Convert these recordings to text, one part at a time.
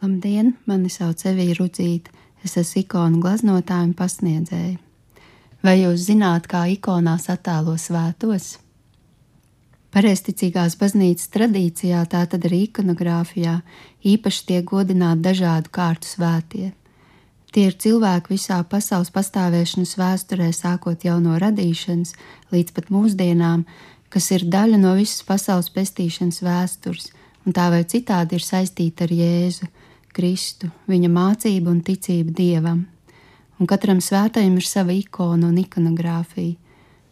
Labdien, mani sauc Evija Rudzīta, es esmu ikonu glaznotāja un pasniedzēja. Vai jūs zināt, kā ikonās attēlo svētos? Pareizticīgās baznīcas tradīcijā, tā tad arī ikonogrāfijā, īpaši tiek godināti dažādu kārtu svētie. Tie ir cilvēki visā pasaules pastāvēšanas vēsturē, sākot jau no radīšanas līdz pat mūsdienām, kas ir daļa no visas pasaules pestīšanas vēstures, un tā vai citādi ir saistīta ar Jēzu, Kristu, viņa mācību un ticību dievam. Un katram svētajam ir sava ikona un ikonogrāfija.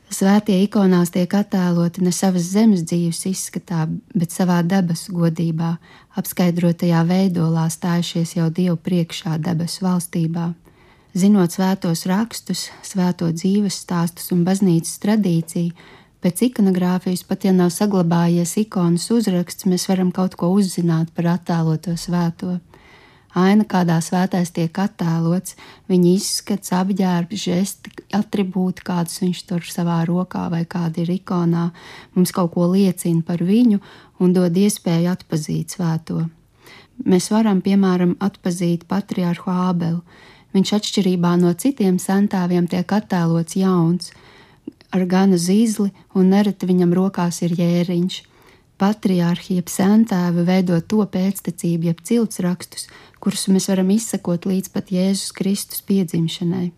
Svētie ikonās tiek attēloti ne savas zemes dzīves izskatā, bet savā debesu godībā, apskaidrotajā veidolā stājušies jau Dievu priekšā debesu valstībā. Zinot svētos rakstus, svēto dzīves stāstus un baznīcas tradīciju, pēc ikonogrāfijas pat ja nav saglabājies ikonas uzraksts, mēs varam kaut ko uzzināt par attēloto svēto aina, kādā svētais tiek attēlots, viņa izskats, apģērbs, žesti, attribūti, kādus viņš tur savā rokā vai kāda ir ikonā, mums kaut ko liecina par viņu un dod iespēju atpazīt svēto. Mēs varam, piemēram, atpazīt patriārhu Ābelu. Viņš atšķirībā no citiem centāviem tiek attēlots jauns, ar gana zīzli, un nereti viņam rokās ir jēriņš patriārhi, jeb sentēvi veido to pēctecību, jeb cilts rakstus, kurus mēs varam izsekot līdz pat Jēzus Kristus piedzimšanai.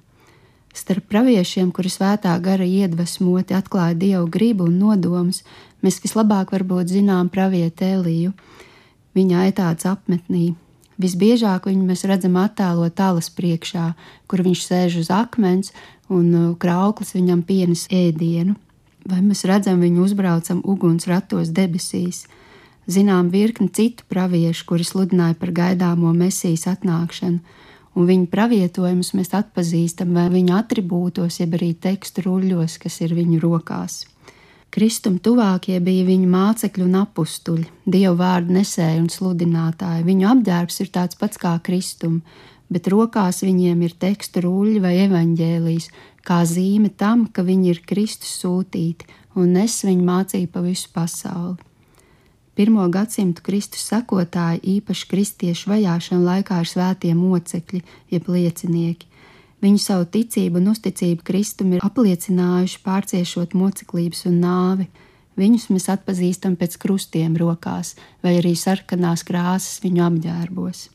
Starp praviešiem, kuri svētā gara iedvesmoti atklāja dievu gribu un nodomus, mēs vislabāk varbūt zinām pravieti Eliju, viņa aitāts apmetnī. Visbiežāk viņu mēs redzam attēlot talas priekšā, kur viņš sēž uz akmens un uh, krauklis viņam pienes ēdienu vai mēs redzam viņu uzbraucam uguns ratos debesīs. Zinām virkni citu praviešu, kuri sludināja par gaidāmo mesijas atnākšanu, un viņu pravietojumus mēs atpazīstam vai viņu attribūtos, jeb arī tekstu ruļļos, kas ir viņu rokās. Kristum tuvākie bija viņa mācekļi un apstuļi, dievu vārdu nesēji un sludinātāji. Viņu apģērbs ir tāds pats kā Kristum, bet rokās viņiem ir tekstu ruļļi vai evaņģēlijas, kā zīme tam, ka viņi ir Kristus sūtīti un nes viņu mācību pa visu pasauli. Pirmo gadsimtu Kristus sekotāji, īpaši kristiešu vajāšana laikā, ir svētie mocekļi, jeb liecinieki. Viņu savu ticību un uzticību Kristum ir apliecinājuši pārciešot moceklības un nāvi. Viņus mēs atpazīstam pēc krustiem rokās vai arī sarkanās krāsas viņu apģērbos.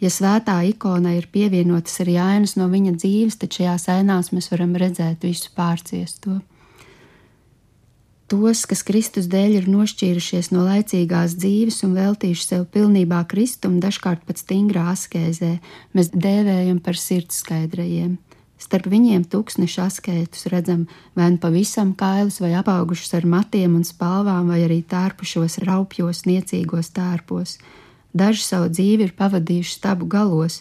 Ja svētā ikona ir pievienotas arī ainas no viņa dzīves, tad šajās ainās mēs varam redzēt visu pārciesto. Tos, kas Kristus dēļ ir nošķīrušies no laicīgās dzīves un veltījuši sev pilnībā Kristum, dažkārt pat stingrā askēzē, mēs dēvējam par sirds skaidrajiem. Starp viņiem tūkstneša askētus redzam vai nu pavisam kailus, vai apaugušus ar matiem un spalvām, vai arī tērpušos raupjos, niecīgos tērpos. Daži savu dzīvi ir pavadījuši stabu galos,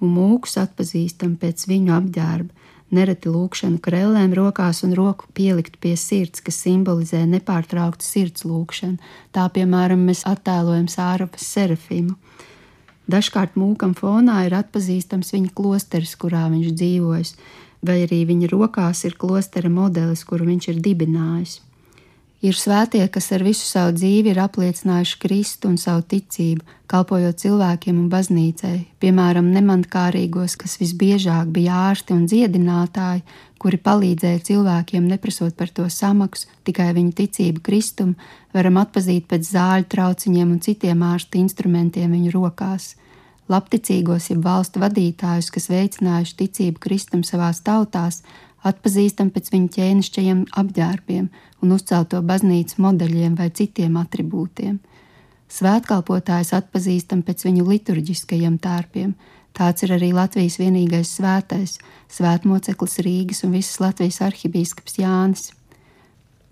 un mūkus atpazīstam pēc viņu apģērba, nereti lūkšanu krellēm rokās un roku pielikt pie sirds, kas simbolizē nepārtrauktu sirds lūkšanu. Tā, piemēram, mēs attēlojam sārapas serafimu. Dažkārt mūkam fonā ir atpazīstams viņa klosteris, kurā viņš dzīvojas, vai arī viņa rokās ir klostera modelis, kuru viņš ir dibinājis. Ir svētie, kas ar visu savu dzīvi ir apliecinājuši Kristu un savu ticību, kalpojot cilvēkiem un baznīcai, piemēram, nemantkārīgos, kas visbiežāk bija ārsti un dziedinātāji, kuri palīdzēja cilvēkiem neprasot par to samaksu, tikai viņu ticību Kristum, varam atpazīt pēc zāļu trauciņiem un citiem ārstu instrumentiem viņu rokās. Labticīgos, jeb valstu vadītājus, kas veicinājuši ticību Kristum savās tautās, atpazīstam pēc viņa ķēnišķajiem apģērbiem un uzcelto baznīcas modeļiem vai citiem attribūtiem. Svētkalpotājs atpazīstam pēc viņu liturģiskajiem tērpiem. Tāds ir arī Latvijas vienīgais svētais, svētmoceklis Rīgas un visas Latvijas arhibīskaps Jānis.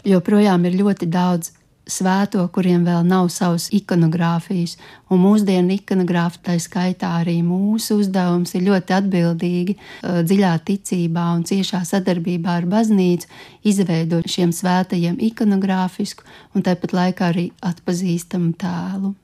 Joprojām ir ļoti daudz svēto, kuriem vēl nav savas ikonogrāfijas, un mūsdienu ikonogrāfi, tā skaitā arī mūsu uzdevums, ir ļoti atbildīgi, dziļā ticībā un ciešā sadarbībā ar baznīcu izveidot šiem svētajiem ikonogrāfisku un tāpat laikā arī atpazīstamu tēlu.